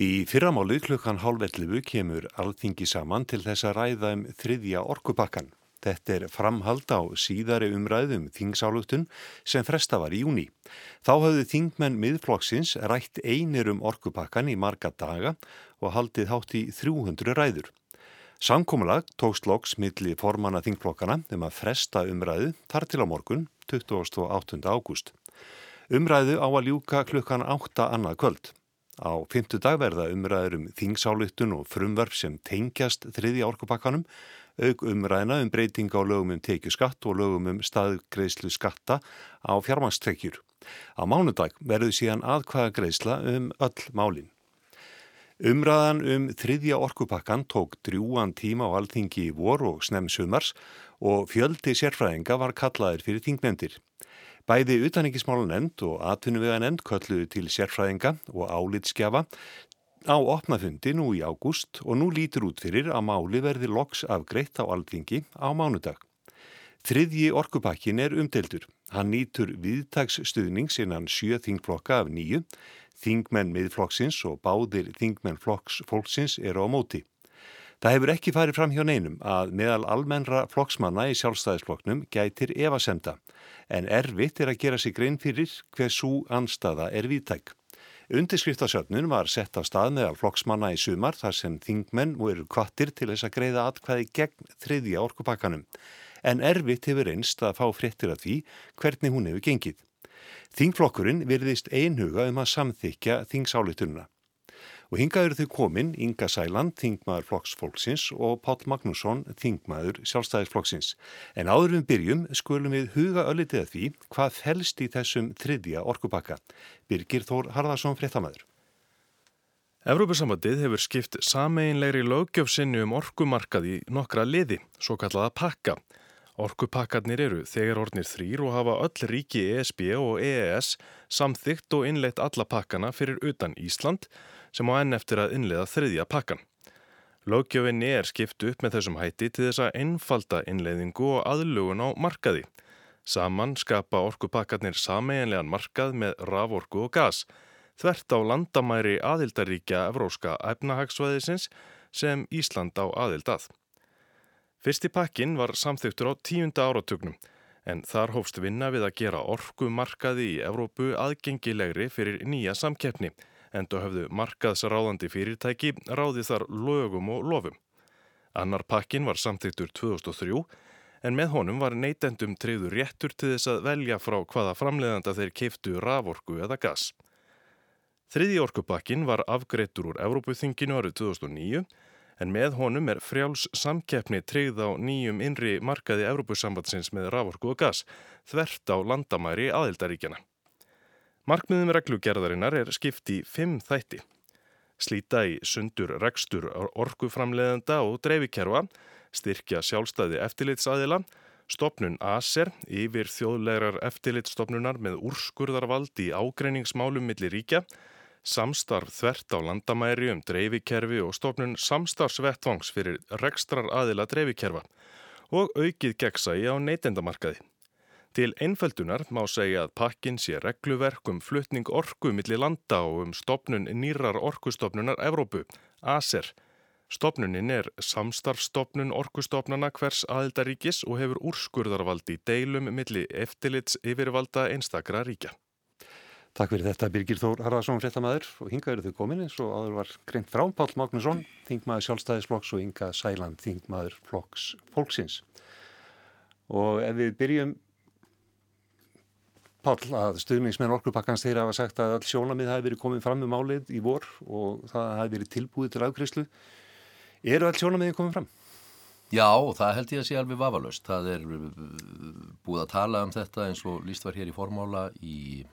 Í fyrramálið klukkan hálfellifu kemur alþingi saman til þess að ræða um þriðja orkupakkan. Þetta er framhald á síðari umræðum þingsáluktun sem fresta var í júni. Þá hafðu þingmenn miðflokksins rætt einir um orkupakkan í marga daga og haldið hátt í 300 ræður. Samkómulag tókst loks milli formanna þingflokkana um að fresta umræðu þar til á morgun 28. ágúst. Umræðu á að ljúka klukkan 8 annað kvöld. Á fymtu dag verða umræður um þingsáluttun og frumverf sem tengjast þriðja orkupakkanum, auk umræðina um breyting á lögum um tekju skatt og lögum um staðgreislu skatta á fjármangstrekjur. Á mánudag verður síðan aðkvæða greisla um öll málin. Umræðan um þriðja orkupakkan tók drjúan tíma á alþingi í vor og snemm sumars og fjöldi sérfræðinga var kallaðir fyrir þingnefndir. Bæði utaningismálanemnd og atvinnuveganemnd kölluðu til sérfræðinga og álitskjafa á opnafundi nú í ágúst og nú lítur út fyrir að máli verði loks afgreitt á alþingi á mánudag. Þriðji orkupakkin er umdeldur. Hann nýtur viðtagsstuðnings innan sjö þingflokka af nýju, þingmenn miðflokksins og báðir þingmenn flokks fólksins eru á móti. Það hefur ekki farið fram hjá neinum að meðal almennra flokksmanna í sjálfstæðisflokknum gætir evasemta en erfitt er að gera sig grein fyrir hver svo anstaða er viðtæk. Undirskriftasöfnun var sett á stað meðal flokksmanna í sumar þar sem þingmenn eru kvattir til þess að greiða atkvæði gegn þriðja orkupakkanum en erfitt hefur einst að fá fréttir af því hvernig hún hefur gengið. Þingflokkurinn virðist einhuga um að samþykja þingsálitununa. Og hingað eru þau komin Inga Sæland, þingmaður flokksfólksins og Pál Magnússon, þingmaður sjálfstæðisflokksins. En áður við byrjum skulum við huga öllitið að því hvað felst í þessum þriðja orkupakka. Birgir Þór Harðarsson, fréttamaður. Evrópusamandið hefur skipt sameinlegri lögjöfsinni um orkumarkaði nokkra liði, svo kallaða pakka. Orkupakkarnir eru þegar ornir þrýr og hafa öll ríki ESB og EES samþygt og innleitt alla pakkana fyrir utan Ísland sem á enn eftir að innlega þriðja pakkan. Lókjöfinni er skipt upp með þessum hætti til þess að einfalda innleiðingu og aðlugun á markaði. Saman skapa orkupakkarnir sameiginlegan markað með raforku og gas, þvert á landamæri aðildaríkja Evróska efnahagsvæðisins sem Ísland á aðildað. Fyrsti pakkin var samþygtur á tíunda áratugnum en þar hófst vinna við að gera orkumarkaði í Evrópu aðgengilegri fyrir nýja samkeppni enda höfðu markaðsráðandi fyrirtæki ráði þar lögum og lofum. Annar pakkin var samþyktur 2003 en með honum var neytendum treyður réttur til þess að velja frá hvaða framleiðanda þeir keiftu raforku eða gas. Þriði orkupakkin var afgreittur úr Evrópuþinginu árið 2009 en með honum er frjáls samkeppni treyð á nýjum innri markaði Evrópusambatsins með raforku og gas þvert á landamæri aðildaríkjana. Markmiðum reglugerðarinnar er skipt í fimm þætti. Slíta í sundur rekstur orkuframleðenda og dreifikerfa, styrkja sjálfstæði eftirlitsaðila, stopnun ASER yfir þjóðlegar eftirlitstopnunar með úrskurðarvald í ágreiningsmálum millir ríkja, samstarf þvert á landamæri um dreifikerfi og stopnun samstarfsvettvangs fyrir rekstrar aðila dreifikerfa og aukið gegnsægi á neytendamarkaði. Til einföldunar má segja að pakkin sé regluverk um flutning orku millir landa og um stopnun nýrar orkustofnunar Evrópu, ASER. Stopnunin er samstarfstopnun orkustofnana hvers aðildaríkis og hefur úrskurðarvaldi deilum millir eftirlits yfirvalda einstakra ríkja. Takk fyrir þetta Birgir Þór Harðarsson, fréttamaður og hinga eru þau komin eins og áður var greint frá Pál Magnusson, þingmaður sjálfstæðisflokks og Inga Sæland, þingmaður flokks fólksins. Og ef við byrjum Pál, að stuðningsmenn orkupakkans þeirra hafa sagt að all sjónamið hafi verið komið fram um álið í vor og það hafi verið tilbúið til afkrislu. Eru all sjónamiðin komið fram? Já, það held ég að sé alveg vafalust. Það er uh, búið að tala um þetta eins og líst var hér í formála í,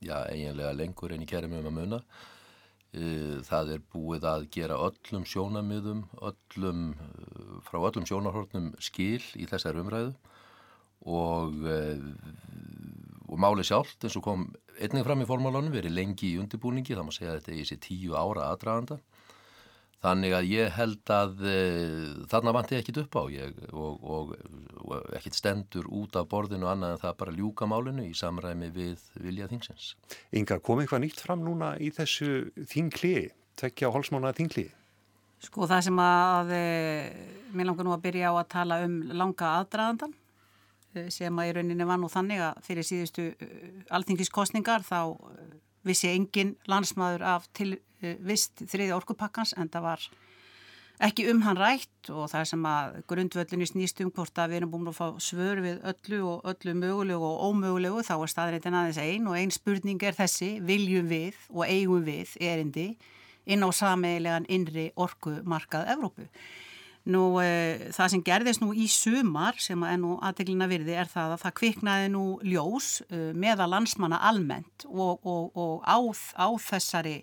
já, eiginlega lengur en í kærum um að muna. Uh, það er búið að gera öllum sjónamiðum, öllum, uh, frá öllum sjónarhortnum skil í þessar umræðu og og máli sjálft eins og kom einnig fram í formálunum, verið lengi í undirbúningi, það má segja að þetta er í sér tíu ára aðdraganda. Þannig að ég held að e, þarna vanti ég ekkit upp á ég, og, og, og ekkit stendur út af borðinu annað en það bara ljúka málinu í samræmi við vilja þingsins. Inga, kom eitthvað nýtt fram núna í þessu þingli? tvekja á holsmána þingliði? Sko það sem að e, mér langar nú að byrja á að tala um langa aðdraðandan e, sem að í rauninni var nú þannig að fyrir síðustu e, alþingiskostningar þá vissi engin landsmaður af til vist þriði orkupakkans en það var ekki um hann rætt og það sem að grundvöldinni snýst um hvort að við erum búin að fá svör við öllu og öllu mögulegu og ómögulegu þá er staðreitin aðeins einn og einn spurning er þessi viljum við og eigum við erindi inn á sameigilegan innri orkumarkað Evrópu. Nú e, það sem gerðist nú í sumar sem er nú aðteglina virði er það að það kviknaði nú ljós e, meða landsmanna almennt og, og, og á, á þessari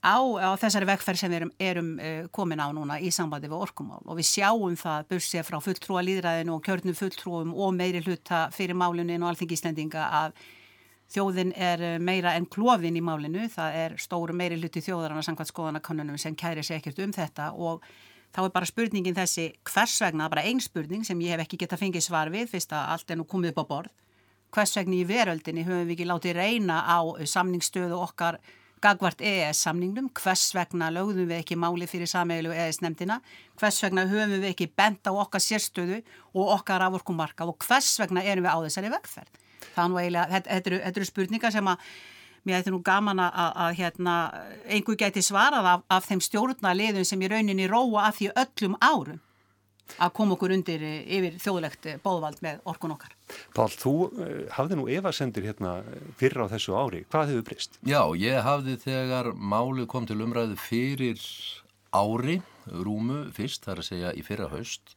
þessari vegferð sem við erum, erum uh, komin á núna í sambandi við orkumál. Og við sjáum það bursið frá fulltrúa líðræðinu og kjörnum fulltrúum og meiri hluta fyrir máluninu og allting íslendinga að þjóðin er eh, meira en klófin í málinu, það er stóru meiri hluti þjóðarana samkvæmt skoðanakonunum sem kæri sér ekkert um þetta og þá er bara spurningin þessi hvers vegna, bara einn spurning sem ég hef ekki gett að fengið svar við fyrst að allt er nú komið upp á borð, hvers vegna í veröldinni höfum við ekki látið reyna á samningsstöðu okkar gagvart EES-samningnum, hvers vegna lögðum við ekki máli fyrir sameilu EES-nemdina, hvers vegna höfum við ekki bent á okkar sérstöðu og okkar afvorkumarkað og hvers vegna erum við á þessari vegferð. Er nú eiginlega, þetta, eru, eru spurningar sem að mér ætti nú gaman að, að hérna, einhver geti svarað af, af þeim stjórnarliðum sem í rauninni róa af því öllum árum að koma okkur undir eh, yfir þjóðlegt eh, bóðvald með orkun okkar. Pál, þú uh, hafði nú evasendir hérna fyrir á þessu ári. Hvað hefur breyst? Já, ég hafði þegar málið kom til umræðu fyrir ári, rúmu fyrst, þar að segja í fyrra haust,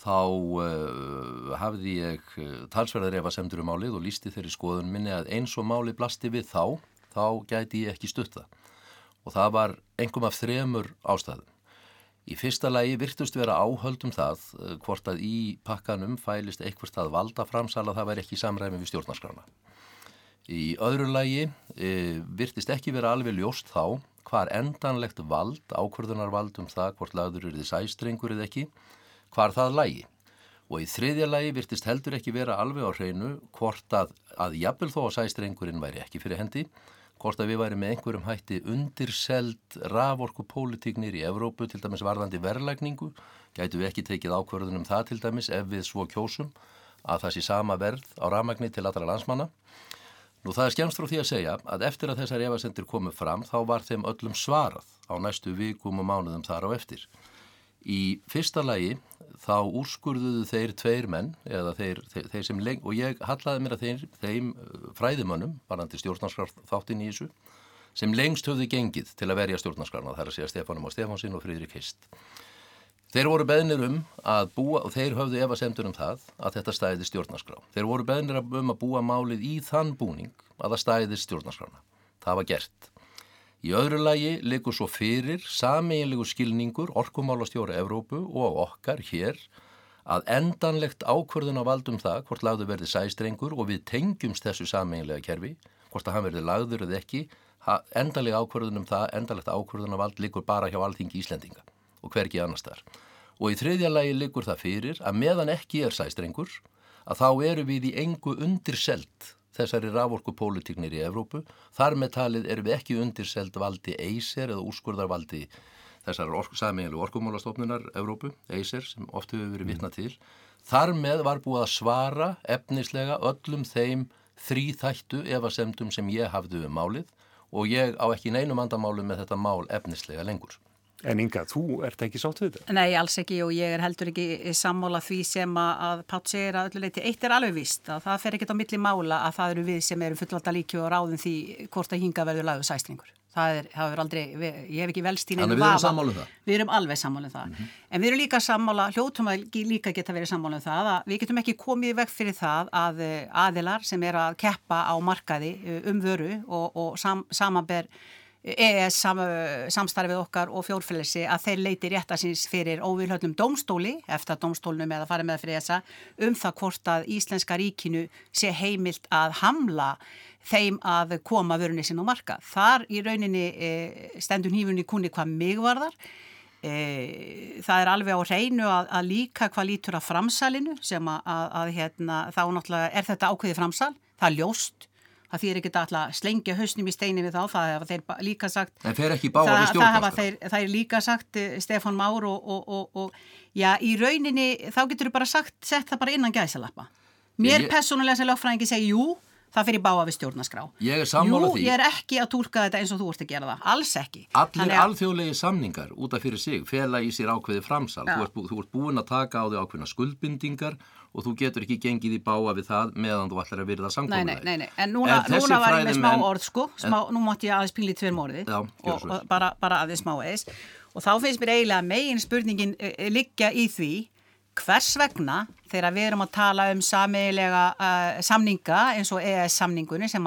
þá uh, hafði ég talsverðar evasendur um málið og lísti þeirri skoðun minni að eins og málið blasti við þá, þá gæti ég ekki stutta. Og það var engum af þremur ástæðum. Í fyrsta lagi virtust vera áhöldum það eh, hvort að í pakkanum fælist eitthvað stað valda framsala það væri ekki samræmi við stjórnarskrána. Í öðru lagi e, virtist ekki vera alveg ljóst þá hvar endanlegt vald, ákvörðunarvald um það hvort lagður eru þið sæstrengur eða ekki, hvar það lagi. Og í þriðja lagi virtist heldur ekki vera alveg á hreinu hvort að, að jafnvel þó að sæstrengurinn væri ekki fyrir hendi, hvort að við væri með einhverjum hætti undirselt raforku pólitíknir í Evrópu til dæmis varðandi verðlækningu gætu við ekki tekið ákverðunum það til dæmis ef við svo kjósum að það sé sama verð á rafmagni til allra landsmanna? Nú það er skemmst frá því að segja að eftir að þessar efasendir komu fram þá var þeim öllum svarað á næstu vikum og mánuðum þar á eftir. Í fyrsta lagi þá úrskurðuðu þeir tveir menn eða þeir, þeir, þeir sem lengt og ég hallaði mér að þeir, þeim uh, fræðimönnum, varandi stjórnarskraf þáttinn í þessu, sem lengst höfðu gengið til að verja stjórnarskrafna, það er að segja Stefanum og Stefansinn og Fríðrik Hist. Þeir voru beðnir um að búa, og þeir höfðu ef að semdur um það, að þetta stæði stjórnarskraf. Þeir voru beðnir um að búa málið í þann búning að það stæði stjórnarskrafna. Það var gert. Í öðru lagi likur svo fyrir sameinlegu skilningur orkumálastjóra Evrópu og okkar hér að endanlegt ákvörðun á valdum það hvort lagður verði sæstrengur og við tengjumst þessu sameinlega kerfi, hvort að hann verði lagður eða ekki, endanlega ákvörðun um það, endanlegt ákvörðun á vald likur bara hjá alþingi Íslendinga og hverki annars þar. Og í þriðja lagi likur það fyrir að meðan ekki er sæstrengur að þá eru við í engu undirselt þessari raforkupólitíknir í Evrópu. Þar með talið erum við ekki undirseld valdi EISER eða úrskurðarvaldi þessar ork, samílu orkumálastofnunar Evrópu, EISER, sem oft hefur verið vitna til. Þar með var búið að svara efnislega öllum þeim þrýþættu efasemdum sem ég hafði um málið og ég á ekki neinum andamálu með þetta mál efnislega lengur. En Inga, þú ert ekki sátt við þetta? Nei, alls ekki og ég er heldur ekki sammála því sem að Pátt segir að öllu leiti eitt er alveg vist að það fer ekkert á milli mála að það eru við sem erum fullvalda líki og ráðum því hvort að hinga verður lagðu sæstringur. Það er, það er aldrei, við, ég hef ekki velst í neina vafa. Þannig við erum sammála um það? Við erum alveg sammála um það. Mm -hmm. En við erum líka sammála, hljóttum að líka geta verið sammála um það að við getum ekki komið vekk fyrir það að eh, aðilar sem er að keppa á markaði eh, um vöru og, og sam, samanber EES sam, samstarfið okkar og fjórfélagsi að þeir leiti réttasins fyrir óvilhöldnum domstóli, eftir domstólnum eða farið með fyrir þessa, um það hvort að Íslenska ríkinu sé heimilt að hamla þeim að koma vörunni sinn á marka. Þar í rauninni e, stendur hífunni kunni hvað mig varðar. E, það er alveg á reynu að, að líka hvað lítur að framsalinu sem að, að, að hérna, þá náttúrulega er þetta ákveði framsal, það er ljóst Það þýr ekki alltaf slengja hausnum í steini við þá, það hafa þeir líka sagt. En fer ekki báða við stjórnarskrá? Það hafa þeir, þeir líka sagt, eh, Stefan Már og, og, og, og já, í rauninni þá getur þú bara sagt, sett það bara innan gæsalappa. Mér ég... personulega sem lögfræðingi segi, jú, það fyrir báða við stjórnarskrá. Ég er sammála því. Jú, ég er ekki að tólka þetta eins og þú ert að gera það, alls ekki. Allir að... alþjóðlegi samningar út af fyrir sig fela í sér ákveði framsal. Þú ert, þú ert búin að taka á því ákveðina skuldbindingar og þú getur ekki gengið í báða við það meðan þú ætlar að virða samkvæmlega. Nei, nei, nei, en núna, en núna var ég með smá orð sko, smá, en... nú mátti ég aðeins pílið tveir morði Já, og, og bara, bara aðeins smá eis og þá finnst mér eiginlega megin spurningin e, e, liggja í því hvers vegna þegar við erum að tala um sameilega uh, samninga eins og EES samningunni sem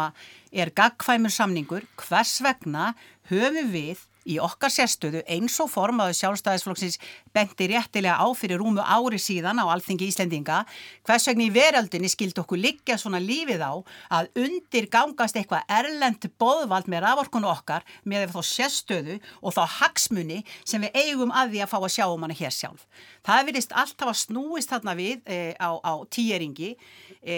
er gagkvæmur samningur, hvers vegna höfum við í okkar sérstöðu eins og formaðu sjálfstæðisflokksins benti réttilega á fyrir rúmu ári síðan á Alþingi Íslendinga hvers vegna í veröldinni skild okkur liggja svona lífið á að undir gangast eitthvað erlend boðvald með raforkunu okkar með þá sérstöðu og þá hagsmunni sem við eigum að því að fá að sjá um hana hér sjálf. Það verist alltaf að snúist þarna við e, á, á tíeringi e,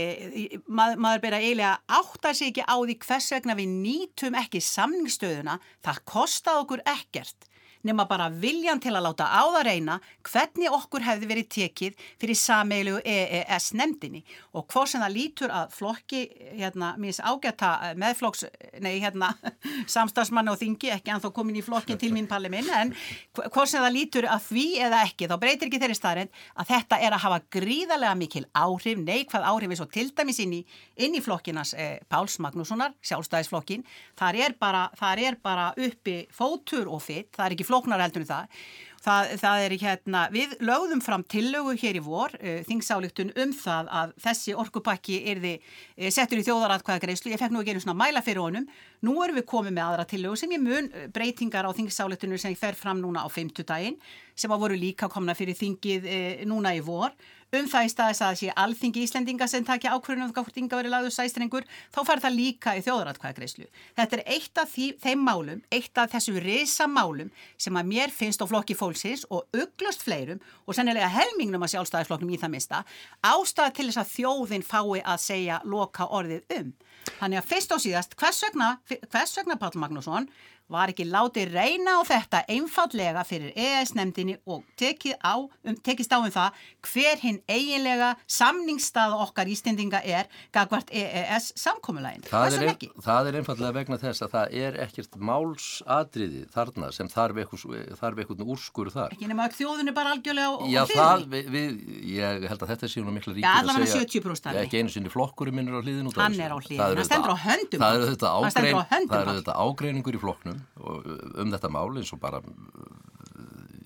mað, maður byrja eiginlega átt að segja ekki á því hvers vegna við nýtum ekki samningsstöðuna, það kostað okkur ekkert nema bara viljan til að láta á það reyna hvernig okkur hefði verið tekið fyrir sameilu EES nefndinni og hvort sem það lítur að flokki, hérna, mís ágæta eh, meðflokks, nei, hérna, samstagsmann og þingi, ekki en þó komin í flokkin til mín palli minn, en hvort sem það lítur að því eða ekki, þá breytir ekki þeirri staðrind að þetta er að hafa gríðarlega mikil áhrif, neikvæð áhrif eins og til dæmis inn í, inn í flokkinas eh, Páls Magnússonar, sjálfstæðisflokkin, þar er bara, þar er bara uppi fótur og fyrt, það er ekki flokkin flóknar heldur en það. Það, það er hérna, við lögðum fram tillögu hér í vor, uh, þingsáleiktun um það að þessi orkupakki erði uh, settur í þjóðaratkvæðagreyslu, ég fekk nú ekki einu svona mæla fyrir honum, nú erum við komið með aðra tillögu sem ég mun uh, breytingar á þingsáleiktunum sem ég fer fram núna á feimtudaginn, sem að voru líka komna fyrir þingið uh, núna í vor um það í staðis að það sé alþingi Íslendinga sem takja ákvörðunum hvort ynga verið lagður sæstrengur, þá fær það líka í þjóðratkvæðagreyslu. Þetta er eitt af því, þeim málum, eitt af þessu reysa málum sem að mér finnst á flokki fólksins og uglust fleirum og sennilega helmingnum að sjálfstæðisflokknum í það mista, ástæða til þess að þjóðin fái að segja loka orðið um. Þannig að fyrst og síðast, hvers vegna, hvers vegna Pál Magnússon var ekki látið reyna á þetta einfallega fyrir EES-nemdini og tekið á, um, tekist á um það hver hinn eiginlega samningsstað okkar ístendinga er gagvart EES-samkomulægin. Það, það er einfallega vegna þess að það er ekkert málsadriði þarna sem þarf eitthvað úrskur þar. Ekki nema að þjóðun er bara algjörlega á Já, það, við, við, ég held að þetta sé nú mikla ríkir að segja. Já, allavega 70%. Ekki einu sinni flokkurum minnur á hlýðin út af þessu. Hann er á hlýðin, hann stendur á höndum. Það eru þetta ágreiningur í flokknum um, um þetta mál eins og bara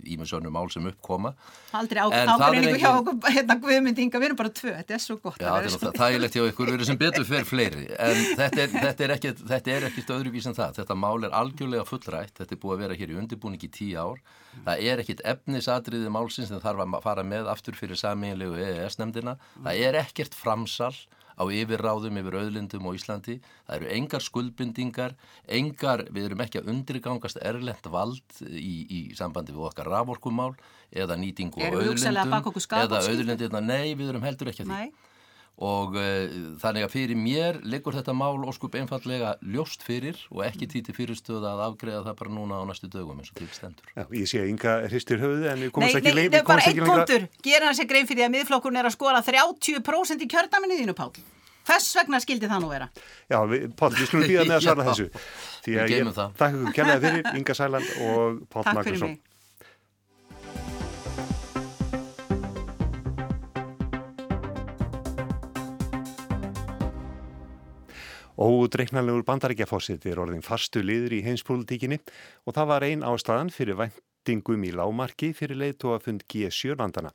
ímessönu mál sem uppkoma Aldrei ágreiningu hjá okkur hérna guðmyndinga, við erum bara tvö, þetta er svo gott Já, þetta er þægilegt hjá ykkur, við erum sem betur fyrir fleiri. En þetta er, þetta er ekkert þetta er ekkert öðruvís en það, þetta mál er algjörlega fullrætt, þetta er búið að vera hér í undirbúningi tíu ár, það er ekkert efnisadriði málsins en þarf að fara með aftur fyrir saminlegu EES-nemdina það er ekkert framsal á yfirráðum yfir auðlindum og Íslandi. Það eru engar skuldbindingar, engar, við erum ekki að undirgangast erlend vald í, í sambandi við okkar raforkumál eða nýtingu á auðlindum eða auðlindirna, nei við erum heldur ekki að því. Nei og uh, þannig að fyrir mér liggur þetta mál óskup einfallega ljóst fyrir og ekki títi fyrirstöða að afgreða það bara núna á næstu dögum eins og til stendur. Já, ég sé að ynga hristir höfuði en við komumst ekki leið. Nei, nei, bara einn punktur. Gera hans ekki grein fyrir að miðflokkurinn er að skora 30% í kjördaminni þínu, Pál. Hvers vegna skildi það nú vera? Já, við, Pál, við skulum býða með að svara þessu. Því að ég, takk fyrir Inga Sæland og Pál Magnusson. Ódreiknalegur bandarækjafósitt er orðin fastu liður í heimspolítikinni og það var ein ástæðan fyrir væntingum í lámarki fyrir leiðtóafund G7 landana.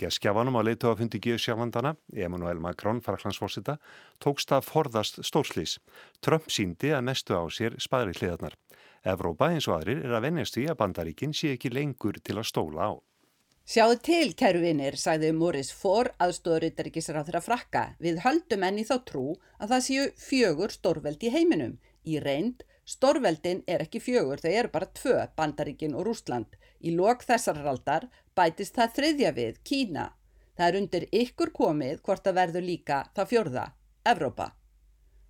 Geskjafanum á leiðtóafundi G7 landana, Emmanuel Macron, faraklansfósita, tókst að forðast stórslís. Trump síndi að mestu á sér spaðri hliðarnar. Evrópa eins og aðrir er að vennjast því að bandaríkinn sé ekki lengur til að stóla á. Sjáðu til, kæru vinnir, sagði Morris Fór þeirra frakka. Við höldum enni þá trú að það séu fjögur stórveldi í heiminum. Í reynd, stórveldin er ekki fjögur, þau eru bara tvö, Bandaríkin og Rúsland. Í lok þessar raldar bætist það þriðja við, Kína. Það er undir ykkur komið hvort að verður líka það fjörða, Evrópa.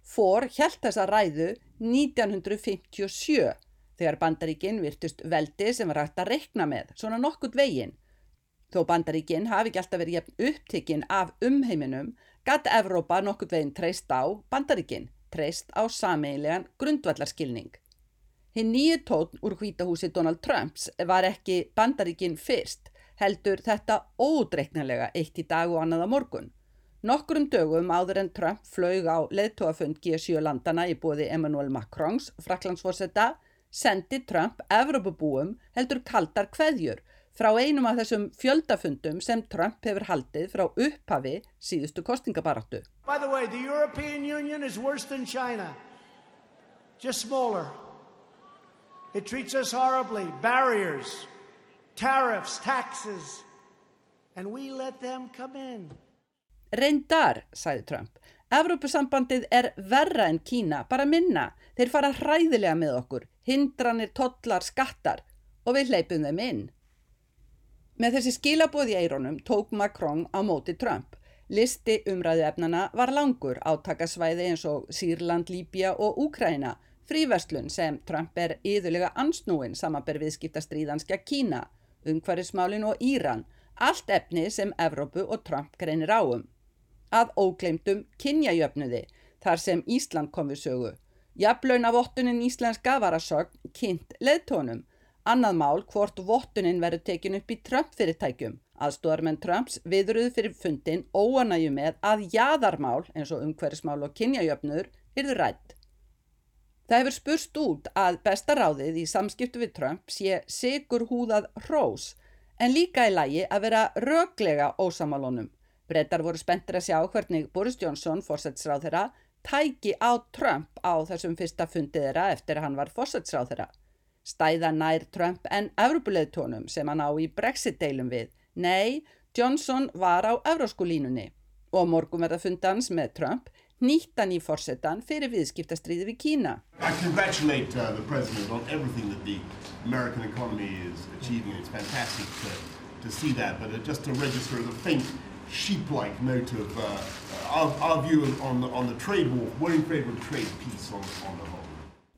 Fór hjælt þessa ræðu 1957 þegar bandaríkinn virtust veldi sem var hægt að rekna með, svona nokkurt veginn. Þó bandaríkinn hafi ekki alltaf verið jafn upptikinn af umheiminum, gatt Evrópa nokkurt veginn treyst á bandaríkinn, treyst á sameigilegan grundvallarskilning. Hinn nýju tótn úr hvítahúsi Donald Trumps var ekki bandaríkinn fyrst, heldur þetta ódreiknilega eitt í dag og annað á morgun. Nokkurum dögum áður en Trump flög á leðtóafund G7 landana í bóði Emmanuel Macrons, fraklandsforsetta, sendi Trump Evrópabúum heldur kaldar kveðjur frá einum af þessum fjöldafundum sem Trump hefur haldið frá upphafi síðustu kostingabaráttu. By the way, the European Union is worse than China, just smaller. It treats us horribly, barriers, tariffs, taxes, and we let them come in. Reyndar, sagði Trump, Evrópusambandið er verra en Kína, bara minna. Þeir fara hræðilega með okkur, hindranir, tollar, skattar og við hleypum þeim inn. Með þessi skilabóði eironum tók Macron á móti Trump. Listi umræðu efnana var langur átakasvæði eins og Sýrland, Líbia og Úkræna, fríverslun sem Trump er yðurlega ansnúin samanber viðskiptastríðanskja Kína, umhverfismálin og Íran, allt efni sem Evrópu og Trump greinir áum að ógleymdum kynjajöfnuði þar sem Ísland kom við sögu. Jafnlaun af vottunin íslenska var að sögn kynnt leðtónum. Annað mál hvort vottunin verður tekin upp í Trump fyrirtækjum. Aðstóðarmenn Trumps viðruðu fyrir fundin óanæju með að jaðarmál eins og umhverfismál og kynjajöfnur yrðu rætt. Það hefur spurst út að besta ráðið í samskiptu við Trump sé sigur húðað hrós en líka í lagi að vera röglega ósamalónum. Brettar voru spenntir að sjá hvernig Boris Johnson, fórsætsráð þeirra, tæki á Trump á þessum fyrsta fundið þeirra eftir að hann var fórsætsráð þeirra. Stæða nær Trump en Evropuleitónum sem hann á í Brexit-deilum við. Nei, Johnson var á Evróskulínunni og morgun verða fundans með Trump nýttan í fórsetan fyrir viðskiptastriði við Kína. I congratulate uh, the president on everything that the American economy is achieving. It's fantastic to, to see that, but just to register the faint sheep-like note of uh, our, our view on the, on the trade war. We're in favor of trade peace on, on the whole.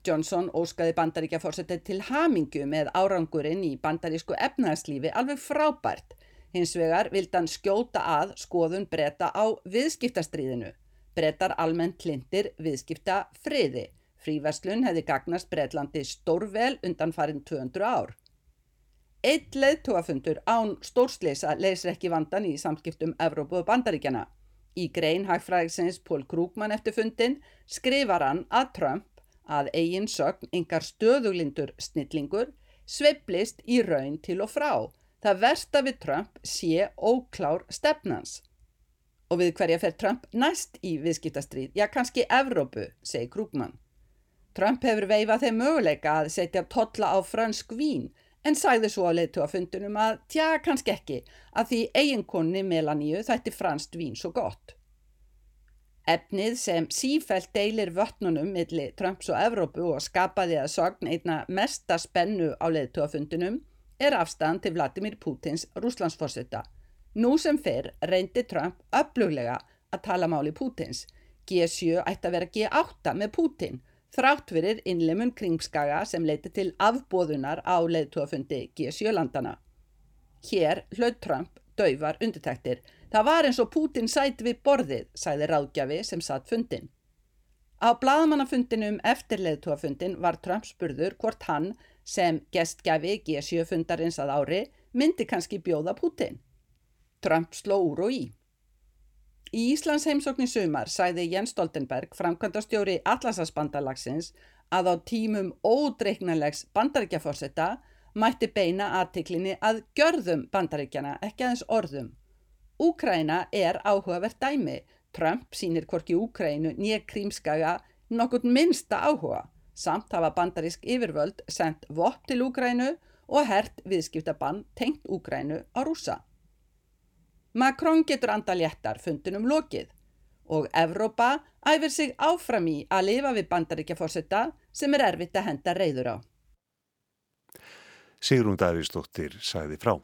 Johnson óskaði bandaríkja fórsetið til hamingu með árangurinn í bandarísku efnaðslífi alveg frábært. Hins vegar vildi hann skjóta að skoðun breyta á viðskiptastriðinu. Breytar almennt lindir viðskipta friði. Fríverslun hefði gagnast Breitlandi stórvel undan farin 200 ár. Eitt leðtóafundur án stórsleisa leysir ekki vandan í samskiptum Evrópu og Bandaríkjana. Í grein hagfræðisins Pól Krúkmann eftir fundin skrifar hann að Trump að eigin sögn yngar stöðuglindur snillingur sveiblist í raun til og frá. Það versta við Trump sé óklár stefnans. Og við hverja fer Trump næst í viðskiptastríð? Já, kannski Evrópu, segi Krúkmann. Trump hefur veifað þeim möguleika að setja totla á fransk vín en sagði svo á leiðtúafundunum að tja, kannski ekki, að því eiginkonni Melaníu þætti franst vín svo gott. Efnið sem sífælt deilir vötnunum millir Trumps og Evrópu og skapaði að sogn einna mesta spennu á leiðtúafundunum er afstand til Vladimir Putins rúslandsforsetta. Nú sem fyrr reyndi Trump öfluglega að tala máli Putins. G7 ætti að vera G8 með Putin þrátt fyrir innleimun kringskaga sem leiti til afbóðunar á leiðtúafundi G7-landana. Hér hlaut Trump dauvar undirtæktir. Það var eins og Putin sæti við borðið, sæði ráðgjafi sem satt fundin. Á bladamannafundinum eftir leiðtúafundin var Trump spurður hvort hann sem gestgjafi G7-fundarins að ári myndi kannski bjóða Putin. Trump sló úr og í. Í Íslands heimsókn í sumar sæði Jens Stoltenberg, framkvæmdastjóri Atlasasbandalagsins, að á tímum ódreiknalegs bandaríkjaforsetta mætti beina aðtiklinni að gjörðum bandaríkjana, ekki aðeins orðum. Úkræna er áhugavert dæmi. Trump sínir hvorki Úkrænu nýja krímskaga nokkurt minsta áhuga. Samt hafa bandarísk yfirvöld sendt vopp til Úkrænu og hert viðskiptabann tengt Úkrænu á rúsa. Macron getur anda léttar fundunum lokið og Evrópa æfir sig áfram í að lifa við bandaríkjaforsetta sem er erfitt að henda reyður á. Sigrún Davíðsdóttir sagði frá.